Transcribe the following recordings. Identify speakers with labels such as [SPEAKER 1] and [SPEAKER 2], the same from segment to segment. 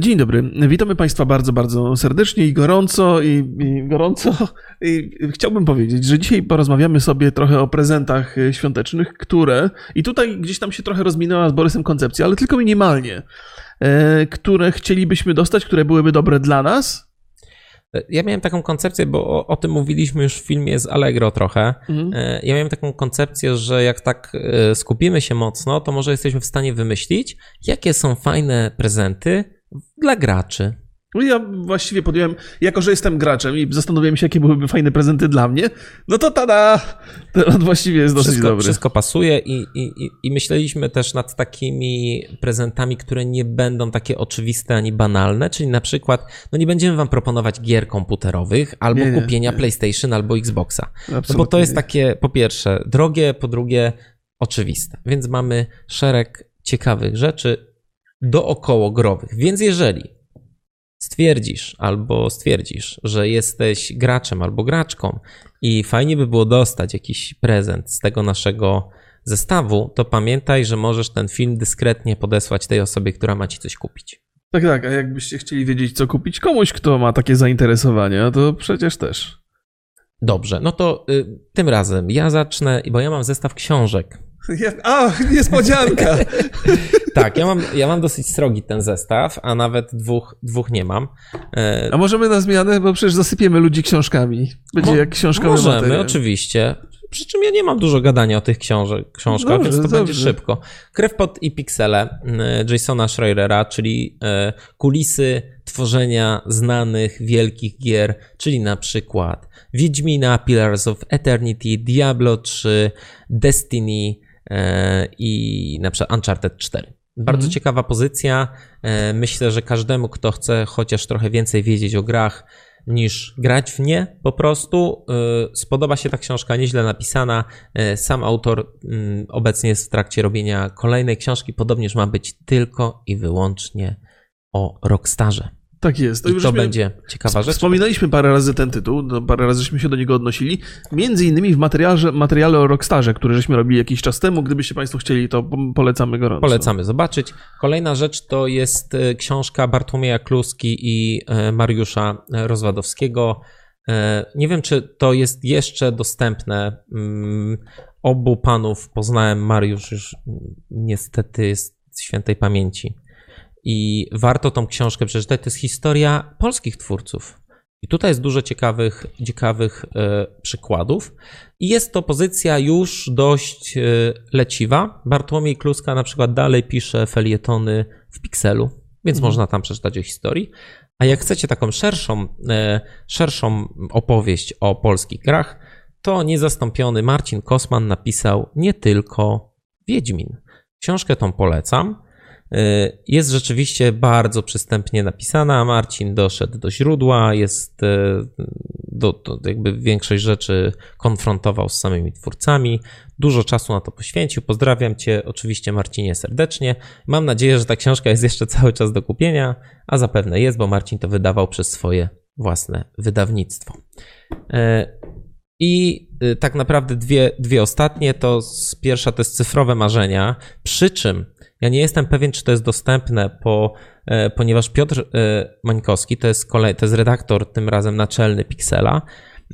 [SPEAKER 1] Dzień dobry. Witamy Państwa bardzo, bardzo serdecznie i gorąco. I, i gorąco. I chciałbym powiedzieć, że dzisiaj porozmawiamy sobie trochę o prezentach świątecznych, które, i tutaj gdzieś tam się trochę rozminęła z Borysem koncepcja, ale tylko minimalnie, e, które chcielibyśmy dostać, które byłyby dobre dla nas.
[SPEAKER 2] Ja miałem taką koncepcję, bo o, o tym mówiliśmy już w filmie z Allegro trochę. Mhm. E, ja miałem taką koncepcję, że jak tak e, skupimy się mocno, to może jesteśmy w stanie wymyślić, jakie są fajne prezenty, dla graczy.
[SPEAKER 1] No ja właściwie podjąłem, jako że jestem graczem i zastanowiłem się, jakie byłyby fajne prezenty dla mnie, no to tada! Ten właściwie jest dosyć
[SPEAKER 2] wszystko,
[SPEAKER 1] dobry.
[SPEAKER 2] Wszystko pasuje i, i, i myśleliśmy też nad takimi prezentami, które nie będą takie oczywiste ani banalne, czyli na przykład, no nie będziemy wam proponować gier komputerowych albo nie, nie, kupienia nie. PlayStation albo Xboxa. No bo to jest takie, po pierwsze, drogie, po drugie, oczywiste. Więc mamy szereg ciekawych rzeczy, dookoło growych. Więc jeżeli stwierdzisz albo stwierdzisz, że jesteś graczem albo graczką i fajnie by było dostać jakiś prezent z tego naszego zestawu, to pamiętaj, że możesz ten film dyskretnie podesłać tej osobie, która ma ci coś kupić.
[SPEAKER 1] Tak, tak, a jakbyście chcieli wiedzieć, co kupić komuś, kto ma takie zainteresowania, to przecież też.
[SPEAKER 2] Dobrze, no to y, tym razem ja zacznę, bo ja mam zestaw książek.
[SPEAKER 1] A, niespodzianka!
[SPEAKER 2] tak, ja mam, ja mam dosyć srogi ten zestaw, a nawet dwóch, dwóch nie mam.
[SPEAKER 1] E... A możemy na zmianę, bo przecież zasypiemy ludzi książkami. Będzie Mo jak książkowy
[SPEAKER 2] Możemy,
[SPEAKER 1] materiał.
[SPEAKER 2] oczywiście. Przy czym ja nie mam dużo gadania o tych książek, książkach, dobrze, więc to dobrze. będzie szybko. Krewpot i piksele Jasona Schreierera, czyli e, kulisy tworzenia znanych, wielkich gier, czyli na przykład Wiedźmina, Pillars of Eternity, Diablo 3, Destiny, E, i na przykład Uncharted 4. Bardzo mhm. ciekawa pozycja. Myślę, że każdemu, kto chce chociaż trochę więcej wiedzieć o grach, niż grać w nie po prostu. E, spodoba się ta książka, nieźle napisana. Sam autor mm, obecnie jest w trakcie robienia kolejnej książki, podobnież ma być tylko i wyłącznie o Rockstarze.
[SPEAKER 1] Tak jest.
[SPEAKER 2] To, I to będzie ciekawa rzecz.
[SPEAKER 1] Wspominaliśmy parę razy ten tytuł, no, parę razy żeśmy się do niego odnosili. Między innymi w materiale, materiale o Rockstarze, który żeśmy robili jakiś czas temu. Gdybyście Państwo chcieli, to polecamy gorąco.
[SPEAKER 2] Polecamy zobaczyć. Kolejna rzecz to jest e, książka Bartłomieja Kluski i e, Mariusza Rozwadowskiego. E, nie wiem, czy to jest jeszcze dostępne. Mm, obu panów poznałem. Mariusz już niestety jest świętej pamięci i warto tą książkę przeczytać. To jest historia polskich twórców. I tutaj jest dużo ciekawych, ciekawych e, przykładów. I jest to pozycja już dość e, leciwa. Bartłomiej Kluska na przykład dalej pisze felietony w Pixelu, więc mhm. można tam przeczytać o historii. A jak chcecie taką szerszą, e, szerszą opowieść o polskich grach, to niezastąpiony Marcin Kosman napisał nie tylko Wiedźmin. Książkę tą polecam. E, jest rzeczywiście bardzo przystępnie napisana. Marcin doszedł do źródła, jest e, do, do, jakby większość rzeczy konfrontował z samymi twórcami. Dużo czasu na to poświęcił. Pozdrawiam Cię oczywiście, Marcinie, serdecznie. Mam nadzieję, że ta książka jest jeszcze cały czas do kupienia, a zapewne jest, bo Marcin to wydawał przez swoje własne wydawnictwo. E, I tak naprawdę dwie, dwie ostatnie to pierwsza to jest cyfrowe marzenia, przy czym ja nie jestem pewien, czy to jest dostępne, po, e, ponieważ Piotr e, Mańkowski, to jest, kolej, to jest redaktor tym razem naczelny Pixela,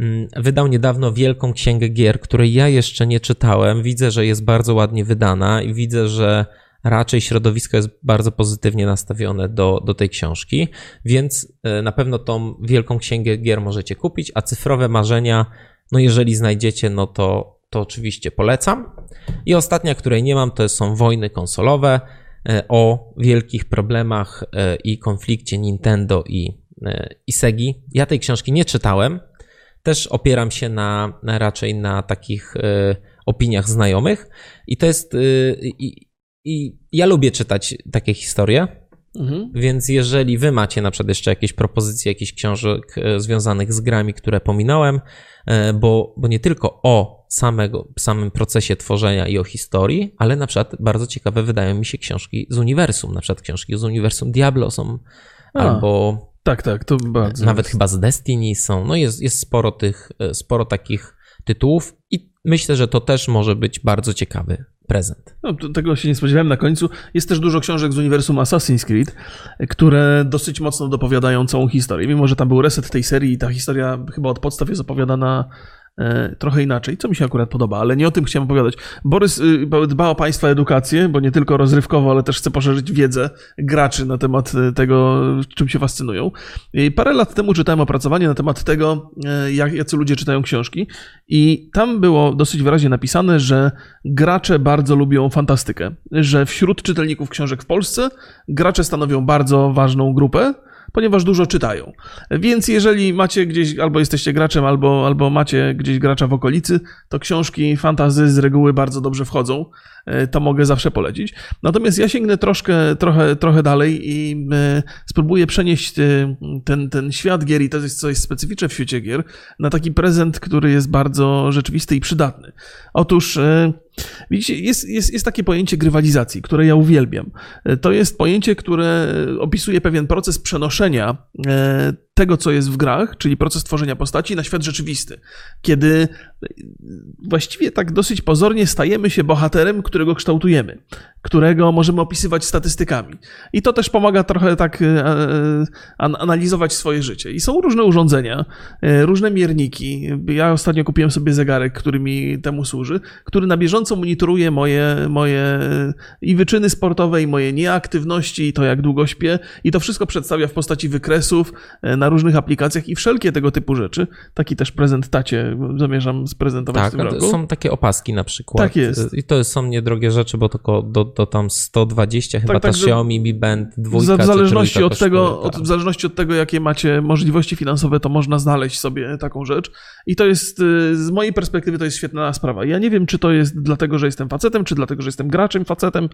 [SPEAKER 2] mm, wydał niedawno wielką księgę gier, której ja jeszcze nie czytałem. Widzę, że jest bardzo ładnie wydana i widzę, że raczej środowisko jest bardzo pozytywnie nastawione do, do tej książki, więc e, na pewno tą wielką księgę gier możecie kupić, a cyfrowe marzenia, no jeżeli znajdziecie, no to to oczywiście polecam. I ostatnia, której nie mam, to są wojny konsolowe e, o wielkich problemach e, i konflikcie Nintendo i, e, i Segi. Ja tej książki nie czytałem. Też opieram się na, na raczej na takich opiniach znajomych. I to jest. I, i ja lubię czytać takie historie. Mhm. Więc jeżeli wy macie na przykład jeszcze jakieś propozycje, jakichś książek związanych z grami, które pominąłem, bo, bo nie tylko o samego, samym procesie tworzenia i o historii, ale na przykład bardzo ciekawe wydają mi się książki z uniwersum. Na przykład książki z uniwersum Diablo są, A, albo.
[SPEAKER 1] Tak, tak, to bardzo.
[SPEAKER 2] Nawet jest. chyba z Destiny są. No jest, jest sporo tych, e, sporo takich tytułów i myślę, że to też może być bardzo ciekawy prezent.
[SPEAKER 1] No, tego się nie spodziewałem na końcu. Jest też dużo książek z uniwersum Assassin's Creed, które dosyć mocno dopowiadają całą historię. Mimo, że tam był reset tej serii i ta historia chyba od podstaw jest opowiadana trochę inaczej, co mi się akurat podoba, ale nie o tym chciałem opowiadać. Borys y, dba o Państwa edukację, bo nie tylko rozrywkowo, ale też chce poszerzyć wiedzę graczy na temat e, tego, czym się fascynują. I parę lat temu czytałem opracowanie na temat tego, e, jak, jacy ludzie czytają książki i tam było dosyć wyraźnie napisane, że gracze bardzo lubią fantastykę, że wśród czytelników książek w Polsce gracze stanowią bardzo ważną grupę, ponieważ dużo czytają. Więc jeżeli macie gdzieś, albo jesteście graczem, albo, albo macie gdzieś gracza w okolicy, to książki fantazy z reguły bardzo dobrze wchodzą. E, to mogę zawsze polecić. Natomiast ja sięgnę troszkę, trochę, trochę dalej i e, spróbuję przenieść e, ten, ten świat gier i to jest coś specyficzne w świecie gier na taki prezent, który jest bardzo rzeczywisty i przydatny. Otóż Widzicie, jest, jest, jest takie pojęcie grywalizacji, które ja uwielbiam. To jest pojęcie, które opisuje pewien proces przenoszenia tego, co jest w grach, czyli proces tworzenia postaci, na świat rzeczywisty. Kiedy właściwie tak dosyć pozornie stajemy się bohaterem, którego kształtujemy, którego możemy opisywać statystykami. I to też pomaga trochę tak e, e, analizować swoje życie. I są różne urządzenia, e, różne mierniki. Ja ostatnio kupiłem sobie zegarek, który mi temu służy, który na bieżąco monitoruje moje, moje i wyczyny sportowe, i moje nieaktywności, i to jak długo śpię. I to wszystko przedstawia w postaci wykresów na różnych aplikacjach i wszelkie tego typu rzeczy. Taki też prezent tacie zamierzam sprezentować
[SPEAKER 2] tak,
[SPEAKER 1] w tym roku.
[SPEAKER 2] są takie opaski na przykład.
[SPEAKER 1] Tak jest.
[SPEAKER 2] I to są niedrogie rzeczy, bo to, do, do tam 120 chyba tak, ta tak, Xiaomi Mi Band 2
[SPEAKER 1] w zależności od tego, od, w zależności od tego, jakie macie możliwości finansowe, to można znaleźć sobie taką rzecz. I to jest, y, z mojej perspektywy, to jest świetna sprawa. Ja nie wiem, czy to jest dlatego, że jestem facetem, czy dlatego, że jestem graczem facetem.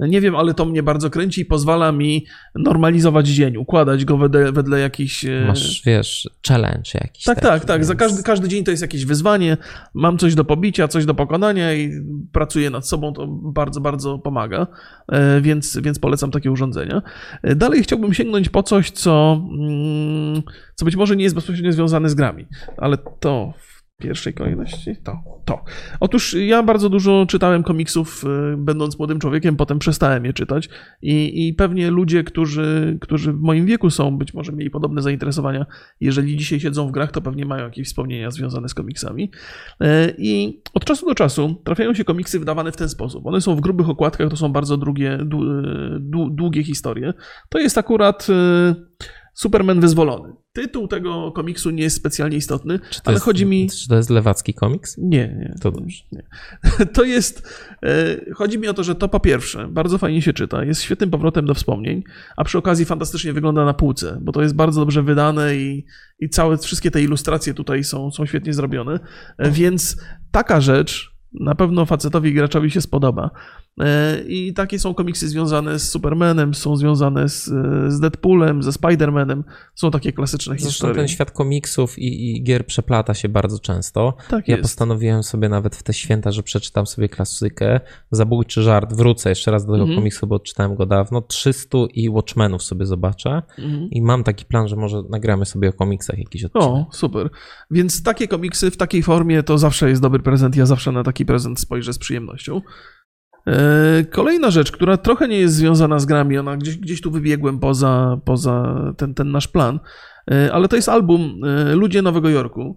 [SPEAKER 1] Nie wiem, ale to mnie bardzo kręci i pozwala mi normalizować dzień, układać go wedle, wedle jakichś y,
[SPEAKER 2] masz, wiesz, challenge jakiś.
[SPEAKER 1] Tak, tak, tak. Więc... Za każdy, każdy dzień to jest jakieś wyzwanie. Mam coś do pobicia, coś do pokonania i pracuję nad sobą. To bardzo, bardzo pomaga, e, więc, więc polecam takie urządzenia. E, dalej chciałbym sięgnąć po coś, co, mm, co być może nie jest bezpośrednio związane z grami, ale to pierwszej kolejności? To, to. Otóż ja bardzo dużo czytałem komiksów, y, będąc młodym człowiekiem, potem przestałem je czytać i, i pewnie ludzie, którzy, którzy w moim wieku są, być może mieli podobne zainteresowania, jeżeli dzisiaj siedzą w grach, to pewnie mają jakieś wspomnienia związane z komiksami. E, I od czasu do czasu trafiają się komiksy wydawane w ten sposób. One są w grubych okładkach, to są bardzo długie, długie historie. To jest akurat y, Superman wyzwolony. Tytuł tego komiksu nie jest specjalnie istotny, ale
[SPEAKER 2] jest,
[SPEAKER 1] chodzi mi.
[SPEAKER 2] Czy to jest lewacki komiks?
[SPEAKER 1] Nie, nie.
[SPEAKER 2] To dobrze. Nie.
[SPEAKER 1] To jest. E, chodzi mi o to, że to po pierwsze bardzo fajnie się czyta, jest świetnym powrotem do wspomnień, a przy okazji fantastycznie wygląda na półce, bo to jest bardzo dobrze wydane i, i całe, wszystkie te ilustracje tutaj są, są świetnie zrobione. E, więc taka rzecz na pewno facetowi graczowi się spodoba. E, I takie są komiksy związane z Supermanem, są związane z, z Deadpoolem, ze Spider-Manem. Są takie klasyczne
[SPEAKER 2] Zresztą
[SPEAKER 1] historie.
[SPEAKER 2] ten świat komiksów i, i, gier przeplata się bardzo często.
[SPEAKER 1] Tak
[SPEAKER 2] ja
[SPEAKER 1] jest.
[SPEAKER 2] postanowiłem sobie nawet w te święta, że przeczytam sobie klasykę. Zabójczy żart, wrócę jeszcze raz do tego mhm. komiksu, bo czytałem go dawno. 300 i Watchmenów sobie zobaczę. Mhm. I mam taki plan, że może nagramy sobie o komiksach jakiś odcinek.
[SPEAKER 1] O, super. Więc takie komiksy w takiej formie to zawsze jest dobry prezent. Ja zawsze na taki prezent spojrzę z przyjemnością. E, kolejna rzecz, która trochę nie jest związana z grami, ona gdzieś, gdzieś tu wybiegłem poza, poza ten, ten nasz plan, e, ale to jest album e, Ludzie Nowego Jorku.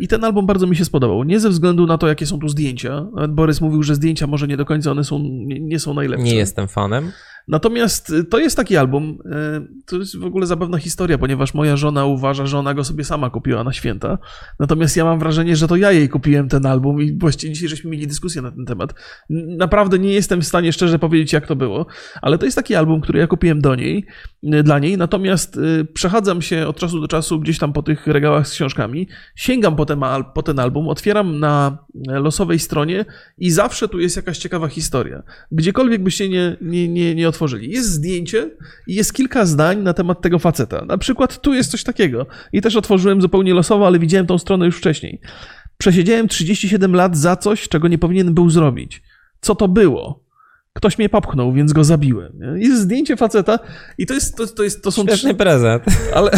[SPEAKER 1] I ten album bardzo mi się spodobał. Nie ze względu na to, jakie są tu zdjęcia. Borys mówił, że zdjęcia może nie do końca one są, nie, nie są najlepsze.
[SPEAKER 2] Nie jestem fanem.
[SPEAKER 1] Natomiast y, to jest taki album, y, to jest w ogóle zabawna historia, ponieważ moja żona uważa, że ona go sobie sama kupiła na święta. Natomiast ja mam wrażenie, że to ja jej kupiłem ten album i właściwie dzisiaj żeśmy mieli dyskusję na ten temat. Naprawdę nie jestem w stanie szczerze powiedzieć, jak to było, ale to jest taki album, który ja kupiłem do niej, y, dla niej, natomiast przechadzam się od czasu do czasu gdzieś tam po tych regałach z książkami, sięgam po ten, po ten album, otwieram na losowej stronie i zawsze tu jest jakaś ciekawa historia. Gdziekolwiek byście nie, nie, nie, nie otworzyli. Jest zdjęcie i jest kilka zdań na temat tego faceta. Na przykład tu jest coś takiego. I też otworzyłem zupełnie losowo, ale widziałem tą stronę już wcześniej. Przesiedziałem 37 lat za coś, czego nie powinien był zrobić. Co to było? Ktoś mnie popchnął, więc go zabiłem. Jest zdjęcie faceta i to jest, to, to jest, to są
[SPEAKER 2] Świetny prezent.
[SPEAKER 1] ale,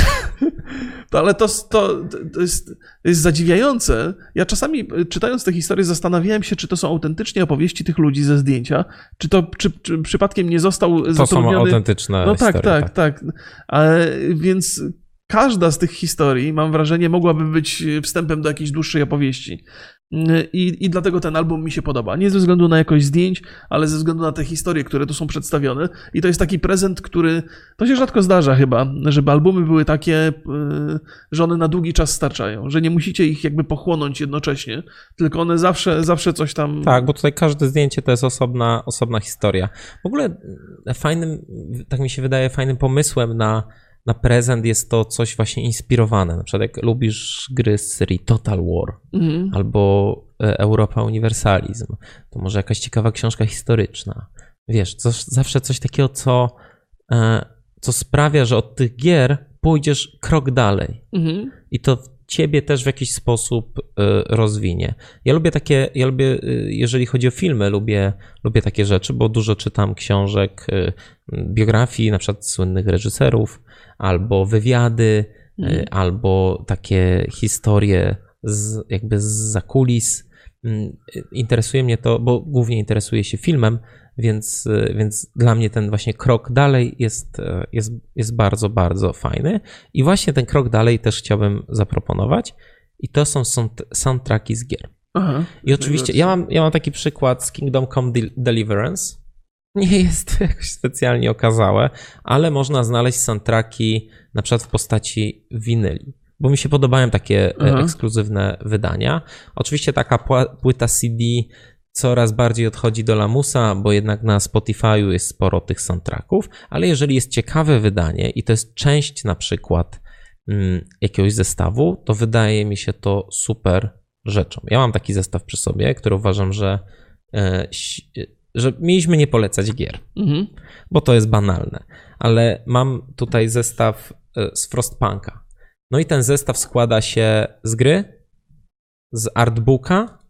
[SPEAKER 1] to, ale to, to, to, jest, to jest zadziwiające. Ja czasami e, czytając te historie zastanawiałem się, czy to są autentycznie opowieści tych ludzi ze zdjęcia, czy to czy, czy przypadkiem nie został
[SPEAKER 2] To są
[SPEAKER 1] zatrudniony...
[SPEAKER 2] autentyczne
[SPEAKER 1] No
[SPEAKER 2] historie.
[SPEAKER 1] tak, tak, tak. Ale, więc każda z tych historii, mam wrażenie, mogłaby być wstępem do jakiejś dłuższej opowieści. I, I dlatego ten album mi się podoba. Nie ze względu na jakość zdjęć, ale ze względu na te historie, które tu są przedstawione. I to jest taki prezent, który. To się rzadko zdarza chyba, żeby albumy były takie, yy, że one na długi czas starczają, że nie musicie ich jakby pochłonąć jednocześnie, tylko one zawsze, zawsze coś tam.
[SPEAKER 2] Tak, bo tutaj każde zdjęcie to jest osobna, osobna historia. W ogóle mm, fajnym, tak mi się wydaje, fajnym pomysłem na, na prezent jest to coś właśnie inspirowane. Na przykład jak lubisz gry z serii Total War
[SPEAKER 1] Mhm.
[SPEAKER 2] albo e, Europa Universalizm, to może jakaś ciekawa książka historyczna. Wiesz, coś, zawsze coś takiego, co, e, co sprawia, że od tych gier pójdziesz krok dalej.
[SPEAKER 1] Mhm.
[SPEAKER 2] I to ciebie też w jakiś sposób y, rozwinie. Ja lubię takie, ja lubię, y, jeżeli chodzi o filmy, lubię, lubię takie rzeczy, bo dużo czytam książek, y, biografii na przykład słynnych reżyserów, albo wywiady,
[SPEAKER 1] Mhm.
[SPEAKER 2] albo takie historie z, jakby z zakulis. Mm, Interesuje mnie to, bo głównie interesuję się filmem, więc, y, więc dla mnie ten właśnie krok dalej jest, y, jest, jest bardzo, bardzo fajny. I właśnie ten krok dalej też chciałbym zaproponować. I to są sound- soundtracki z gier.
[SPEAKER 1] Aha.
[SPEAKER 2] I oczywiście ja mam, ja mam taki przykład z Kingdom Come Del- Deliverance. Nie jest to jakoś specjalnie okazałe, ale można znaleźć soundtracki na przykład w postaci winyli. Bo mi się podobają takie e,
[SPEAKER 1] Aha.
[SPEAKER 2] ekskluzywne wydania. Oczywiście taka płyta CD coraz bardziej odchodzi do lamusa, bo jednak na Spotify'u jest sporo tych soundtracków, ale jeżeli jest ciekawe wydanie i to jest część na przykład mm, jakiegoś zestawu, to wydaje mi się to super rzeczą. Ja mam taki zestaw przy sobie, który uważam, że, e, e, że mieliśmy nie polecać gier,
[SPEAKER 1] Mhm.
[SPEAKER 2] bo to jest banalne, ale mam tutaj zestaw e, z Frostpunka. No i ten zestaw składa się z gry, z artbooka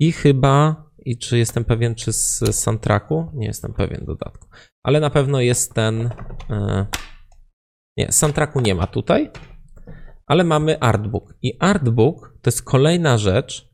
[SPEAKER 2] i chyba, i czy jestem pewien, czy z soundtracku? Nie jestem pewien dodatku, ale na pewno jest ten. e, Nie, soundtracku nie ma tutaj, ale mamy artbook. I artbook to jest kolejna rzecz,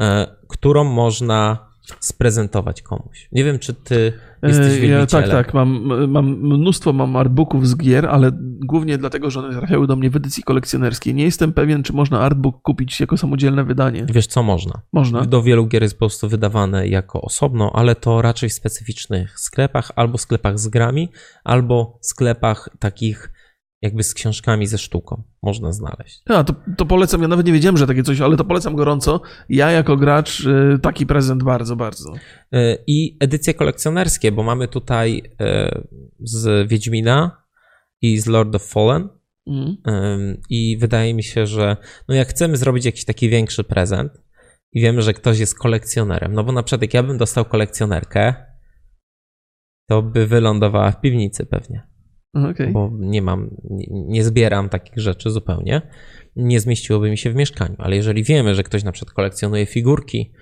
[SPEAKER 2] e, którą można sprezentować komuś. Nie wiem, czy ty jesteś
[SPEAKER 1] E, ja,
[SPEAKER 2] wielbicielem.
[SPEAKER 1] Tak, tak. Mam, mam mnóstwo mam artbooków z gier, ale głównie dlatego, że one trafiały do mnie w edycji kolekcjonerskiej. Nie jestem pewien, czy można artbook kupić jako samodzielne wydanie.
[SPEAKER 2] Wiesz, co można?
[SPEAKER 1] Można.
[SPEAKER 2] Do wielu gier jest po prostu wydawane jako osobno, ale to raczej w specyficznych sklepach, albo sklepach z grami, albo sklepach takich jakby z książkami ze sztuką można znaleźć.
[SPEAKER 1] A, to, to polecam. Ja nawet nie wiedziałem, że takie coś, ale to polecam gorąco. Ja jako gracz e, taki prezent bardzo, bardzo.
[SPEAKER 2] Y, I edycje kolekcjonerskie, bo mamy tutaj y, z Wiedźmina i z Lord of Fallen. Ym, I wydaje mi się, że no jak chcemy zrobić jakiś taki większy prezent i wiemy, że ktoś jest kolekcjonerem, no bo na przykład jak ja bym dostał kolekcjonerkę, to by wylądowała w piwnicy pewnie,
[SPEAKER 1] Okej.
[SPEAKER 2] bo nie mam, nie, nie zbieram takich rzeczy zupełnie. Nie zmieściłoby mi się w mieszkaniu, ale jeżeli wiemy, że ktoś na przykład kolekcjonuje figurki,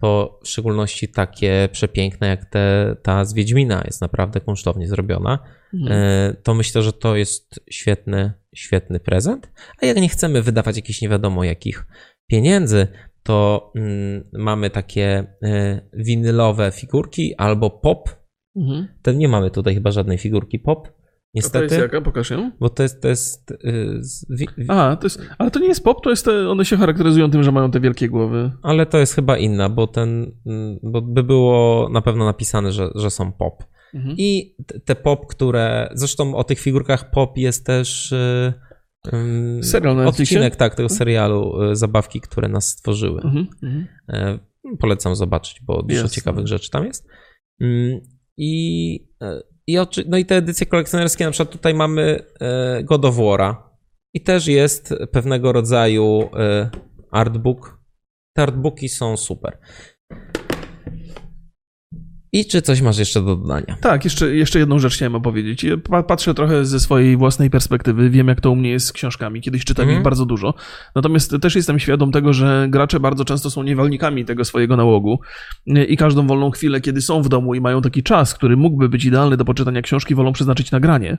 [SPEAKER 2] to w szczególności takie przepiękne jak te, ta z Wiedźmina jest naprawdę kunsztownie zrobiona,
[SPEAKER 1] Mhm.
[SPEAKER 2] E, to myślę, że to jest świetny, świetny prezent. A jak nie chcemy wydawać jakichś nie wiadomo jakich pieniędzy, to mm, mamy takie e, winylowe figurki albo pop.
[SPEAKER 1] Mhm.
[SPEAKER 2] To nie mamy tutaj chyba żadnej figurki pop,
[SPEAKER 1] A to
[SPEAKER 2] niestety,
[SPEAKER 1] jest jaka? Pokaż ją.
[SPEAKER 2] bo to jest, to jest y, z, wi, wi,
[SPEAKER 1] A, to jest, ale to nie jest pop, to jest te, one się charakteryzują tym, że mają te wielkie głowy.
[SPEAKER 2] ale to jest chyba inna, bo ten, mm, bo by było na pewno napisane, że, że są pop.
[SPEAKER 1] Mhm.
[SPEAKER 2] I te- pop, które. Zresztą o tych figurkach pop jest też. y, ym,
[SPEAKER 1] Serial na Netflixie?
[SPEAKER 2] Odcinek, tak, tego serialu y, Zabawki, które nas stworzyły.
[SPEAKER 1] Mhm. Mhm.
[SPEAKER 2] E, Polecam zobaczyć, bo dużo ciekawych rzeczy tam jest. Ym, I, e, i, no i te edycje kolekcjonerskie, na przykład tutaj mamy e, God of War'a. I też jest pewnego rodzaju e, artbook. Te artbooki są super. I czy coś masz jeszcze do dodania?
[SPEAKER 1] Tak, jeszcze, jeszcze jedną rzecz chciałem opowiedzieć. Patrzę trochę ze swojej własnej perspektywy, wiem jak to u mnie jest z książkami, kiedyś czytałem
[SPEAKER 2] Mhm.
[SPEAKER 1] ich bardzo dużo, natomiast też jestem świadom tego, że gracze bardzo często są niewolnikami tego swojego nałogu i każdą wolną chwilę, kiedy są w domu i mają taki czas, który mógłby być idealny do poczytania książki, wolą przeznaczyć na granie.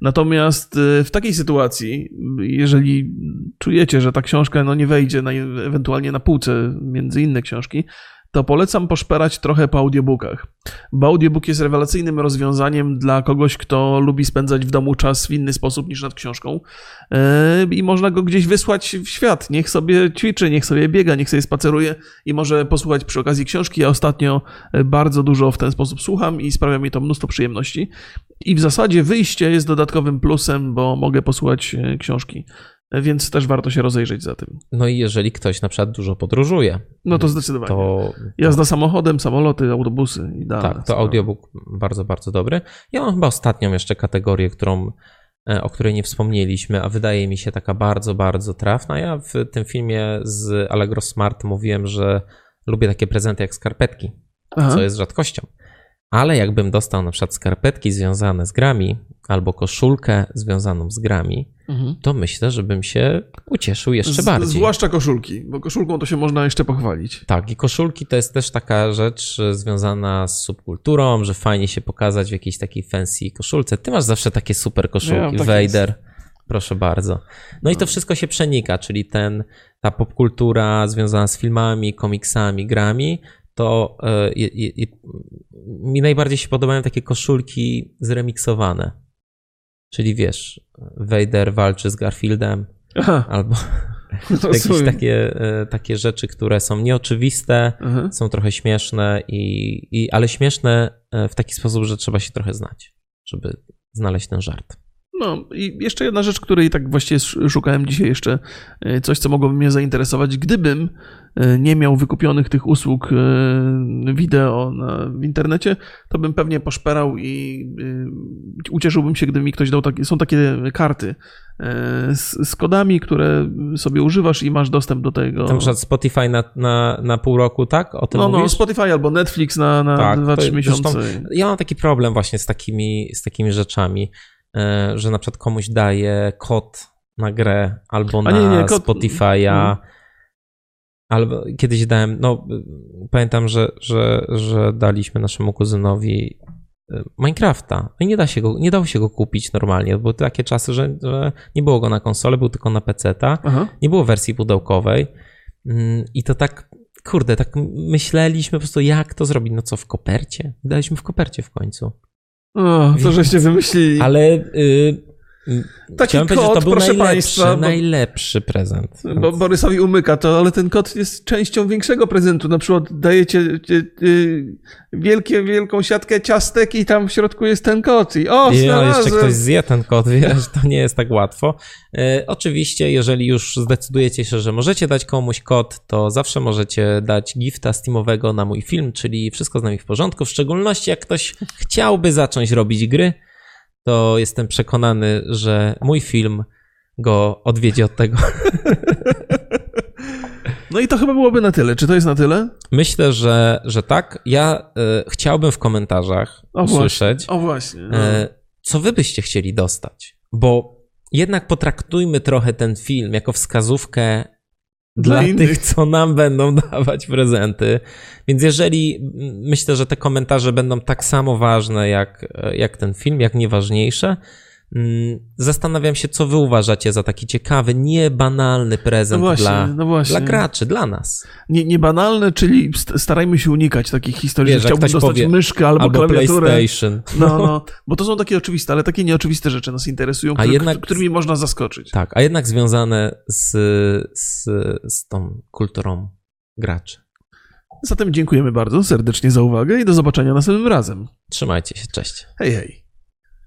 [SPEAKER 1] Natomiast y, w takiej sytuacji, jeżeli czujecie, że ta książka no, nie wejdzie na, ewentualnie na półce między inne książki, to polecam poszperać trochę po audiobookach. Bo audiobook jest rewelacyjnym rozwiązaniem dla kogoś, kto lubi spędzać w domu czas w inny sposób niż nad książką. Yy, I można go gdzieś wysłać w świat. Niech sobie ćwiczy, niech sobie biega, niech sobie spaceruje i może posłuchać przy okazji książki. Ja ostatnio e, bardzo dużo w ten sposób słucham i sprawia mi to mnóstwo przyjemności. I w zasadzie wyjście jest dodatkowym plusem, bo mogę posłuchać e, książki. Więc też warto się rozejrzeć za tym.
[SPEAKER 2] No i jeżeli ktoś na przykład dużo podróżuje,
[SPEAKER 1] No to zdecydowanie.
[SPEAKER 2] to,
[SPEAKER 1] Jazda samochodem, samoloty, autobusy idealne.
[SPEAKER 2] tak, to
[SPEAKER 1] sprawa.
[SPEAKER 2] audiobook bardzo, bardzo dobry. Ja mam chyba ostatnią jeszcze kategorię, którą, e, o której nie wspomnieliśmy, a wydaje mi się taka bardzo, bardzo trafna. Ja w tym filmie z Allegro Smart mówiłem, że lubię takie prezenty jak skarpetki,
[SPEAKER 1] Aha.
[SPEAKER 2] co jest rzadkością. Ale jakbym dostał na przykład skarpetki związane z grami albo koszulkę związaną z grami,
[SPEAKER 1] Mhm.
[SPEAKER 2] to myślę, że bym się ucieszył jeszcze
[SPEAKER 1] Z-
[SPEAKER 2] bardziej.
[SPEAKER 1] Zwłaszcza koszulki, bo koszulką to się można jeszcze pochwalić.
[SPEAKER 2] Tak, i koszulki to jest też taka rzecz związana z subkulturą, że fajnie się pokazać w jakiejś takiej fancy koszulce. Ty masz zawsze takie super koszulki,
[SPEAKER 1] Ja,
[SPEAKER 2] Vader. Proszę bardzo. No i to wszystko się przenika, czyli ten, ta popkultura związana z filmami, komiksami, grami, to e, mi najbardziej się podobają takie koszulki zremiksowane. Czyli wiesz, Vader walczy z Garfieldem,
[SPEAKER 1] Aha,
[SPEAKER 2] albo jakieś
[SPEAKER 1] rozumiem.
[SPEAKER 2] takie, e, takie rzeczy, które są nieoczywiste,
[SPEAKER 1] Aha.
[SPEAKER 2] są trochę śmieszne, i, i, ale śmieszne e, w taki sposób, że trzeba się trochę znać, żeby znaleźć ten żart.
[SPEAKER 1] No i jeszcze jedna rzecz, której tak właściwie sz- szukałem dzisiaj jeszcze, e, coś co mogłoby mnie zainteresować, gdybym e, nie miał wykupionych tych usług e, wideo na, w internecie, to bym pewnie poszperał i ucieszyłbym się, gdyby mi ktoś dał takie, są takie karty z, z kodami, które sobie używasz i masz dostęp do tego.
[SPEAKER 2] Na przykład Spotify na, na, na pół roku, tak? O tym
[SPEAKER 1] no, no,
[SPEAKER 2] mówisz?
[SPEAKER 1] Spotify albo Netflix na, na
[SPEAKER 2] Tak,
[SPEAKER 1] 2-3
[SPEAKER 2] to-
[SPEAKER 1] miesiące.
[SPEAKER 2] zresztą Ja mam taki problem właśnie z takimi, z takimi rzeczami, że na przykład komuś daję kod na grę albo na
[SPEAKER 1] nie, nie, kod-
[SPEAKER 2] Spotify'a.
[SPEAKER 1] Mhm.
[SPEAKER 2] Albo kiedyś dałem, no pamiętam, że, że, że daliśmy naszemu kuzynowi e, Minecrafta. No i nie, da się go, nie dało się go kupić normalnie. Były takie czasy, że, że nie było go na konsolę, był tylko na.
[SPEAKER 1] Aha.
[SPEAKER 2] Nie było wersji pudełkowej. Mm, I to tak, kurde, tak myśleliśmy po prostu, jak to zrobić. No co, w kopercie? Daliśmy w kopercie w końcu.
[SPEAKER 1] O, to żeście wymyślili.
[SPEAKER 2] Ale y,
[SPEAKER 1] Taki
[SPEAKER 2] chciałem
[SPEAKER 1] kod,
[SPEAKER 2] to był
[SPEAKER 1] proszę
[SPEAKER 2] najlepszy,
[SPEAKER 1] państwa, bo-
[SPEAKER 2] najlepszy prezent.
[SPEAKER 1] Bo Borysowi umyka to, ale ten kot jest częścią większego prezentu. Na przykład dajecie cie- y, wielkie, wielką siatkę ciastek i tam w środku jest ten kot. I o,
[SPEAKER 2] I jeszcze ktoś zje ten kod, wiesz, to nie jest tak łatwo. E, oczywiście, jeżeli już zdecydujecie się, że możecie dać komuś kod, to zawsze możecie dać gifta Steamowego na mój film, czyli wszystko z nami w porządku. W szczególności jak ktoś chciałby zacząć robić gry, to jestem przekonany, że mój film go odwiedzi od tego.
[SPEAKER 1] No i to chyba byłoby na tyle. Czy to jest na tyle?
[SPEAKER 2] Myślę, że, że tak. Ja e, chciałbym w komentarzach
[SPEAKER 1] O
[SPEAKER 2] usłyszeć,
[SPEAKER 1] O właśnie. No.
[SPEAKER 2] E, co wy byście chcieli dostać? Bo jednak potraktujmy trochę ten film jako wskazówkę
[SPEAKER 1] Dla
[SPEAKER 2] dla,
[SPEAKER 1] innych.
[SPEAKER 2] tych, co nam będą dawać prezenty. Więc jeżeli mm, myślę, że te komentarze będą tak samo ważne jak, jak ten film, jak nieważniejsze, zastanawiam się, co wy uważacie za taki ciekawy, niebanalny
[SPEAKER 1] No
[SPEAKER 2] prezent
[SPEAKER 1] właśnie,
[SPEAKER 2] dla,
[SPEAKER 1] no
[SPEAKER 2] dla graczy, dla nas.
[SPEAKER 1] Nie, niebanalne, czyli st- starajmy się unikać takich historii,
[SPEAKER 2] Wiesz,
[SPEAKER 1] że chciałbym dostać
[SPEAKER 2] powie,
[SPEAKER 1] myszkę albo,
[SPEAKER 2] Albo
[SPEAKER 1] klawiaturę.
[SPEAKER 2] PlayStation.
[SPEAKER 1] No, no, bo to są takie oczywiste, ale takie nieoczywiste rzeczy nas interesują,
[SPEAKER 2] A
[SPEAKER 1] które,
[SPEAKER 2] jednak-
[SPEAKER 1] którymi można zaskoczyć.
[SPEAKER 2] Tak, a jednak związane z, z, z tą kulturą graczy.
[SPEAKER 1] Zatem dziękujemy bardzo serdecznie za uwagę i do zobaczenia następnym razem.
[SPEAKER 2] Trzymajcie się, cześć.
[SPEAKER 1] Hej, hej.